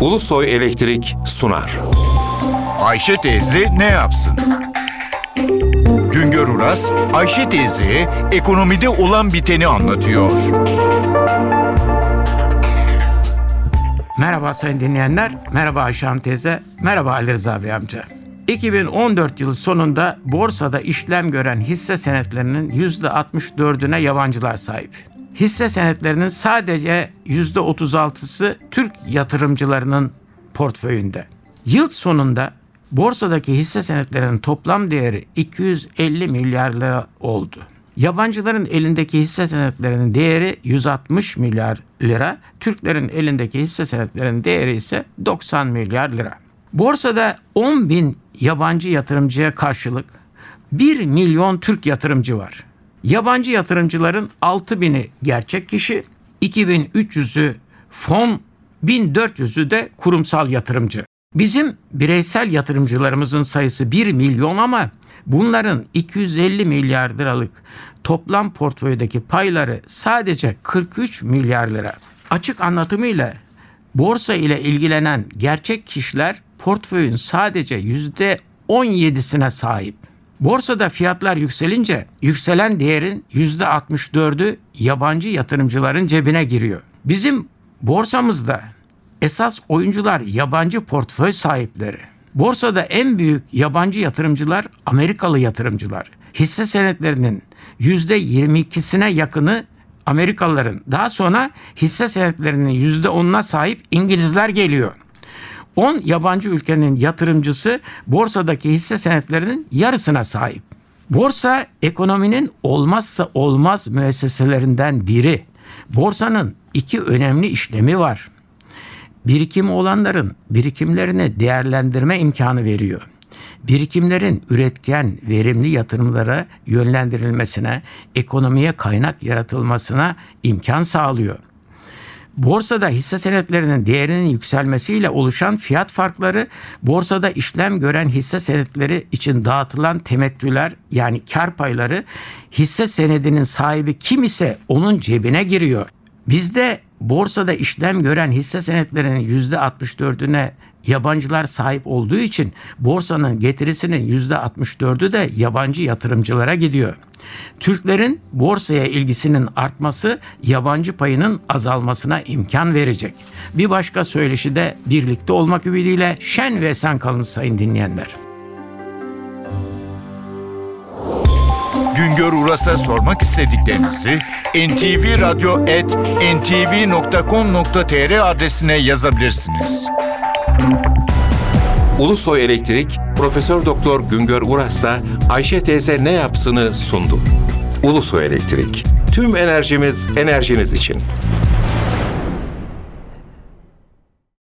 Ulusoy Elektrik sunar. Ayşe teyze ne yapsın? Güngör Uras, Ayşe teyze ekonomide olan biteni anlatıyor. Merhaba sayın dinleyenler, merhaba Ayşe Hanım teyze, merhaba Ali Rıza Bey amca. 2014 yılı sonunda borsada işlem gören hisse senetlerinin %64'üne yabancılar sahip. Hisse senetlerinin sadece %36'sı Türk yatırımcılarının portföyünde. Yıl sonunda borsadaki hisse senetlerinin toplam değeri 250 milyar lira oldu. Yabancıların elindeki hisse senetlerinin değeri 160 milyar lira, Türklerin elindeki hisse senetlerinin değeri ise 90 milyar lira. Borsada 10 bin yabancı yatırımcıya karşılık 1 milyon Türk yatırımcı var. Yabancı yatırımcıların 6 bini gerçek kişi, 2300'ü fon, 1400'ü de kurumsal yatırımcı. Bizim bireysel yatırımcılarımızın sayısı 1 milyon ama bunların 250 milyar liralık toplam portföydeki payları sadece 43 milyar lira. Açık anlatımıyla borsa ile ilgilenen gerçek kişiler portföyün sadece yüzde 17'sine sahip. Borsada fiyatlar yükselince yükselen değerin yüzde 64'ü yabancı yatırımcıların cebine giriyor. Bizim borsamızda esas oyuncular yabancı portföy sahipleri. Borsada en büyük yabancı yatırımcılar Amerikalı yatırımcılar. Hisse senetlerinin %22'sine yakını Amerikalıların. Daha sonra hisse senetlerinin %10'una sahip İngilizler geliyor. 10 yabancı ülkenin yatırımcısı borsadaki hisse senetlerinin yarısına sahip. Borsa ekonominin olmazsa olmaz müesseselerinden biri. Borsanın iki önemli işlemi var. Birikim olanların birikimlerini değerlendirme imkanı veriyor. Birikimlerin üretken, verimli yatırımlara yönlendirilmesine, ekonomiye kaynak yaratılmasına imkan sağlıyor. Borsada hisse senetlerinin değerinin yükselmesiyle oluşan fiyat farkları borsada işlem gören hisse senetleri için dağıtılan temettüler yani kar payları hisse senedinin sahibi kim ise onun cebine giriyor. Bizde borsada işlem gören hisse senetlerinin %64'üne yabancılar sahip olduğu için borsanın getirisinin %64'ü de yabancı yatırımcılara gidiyor. Türklerin borsaya ilgisinin artması yabancı payının azalmasına imkan verecek. Bir başka söyleşi de birlikte olmak ümidiyle şen ve esen kalın sayın dinleyenler. Güngör Uras'a sormak istediklerinizi ntvradio.ntv.com.tr adresine yazabilirsiniz. Ulusoy Elektrik Profesör Doktor Güngör Uras'la Ayşe teyze ne yapsını sundu. Ulusoy Elektrik. Tüm enerjimiz enerjiniz için.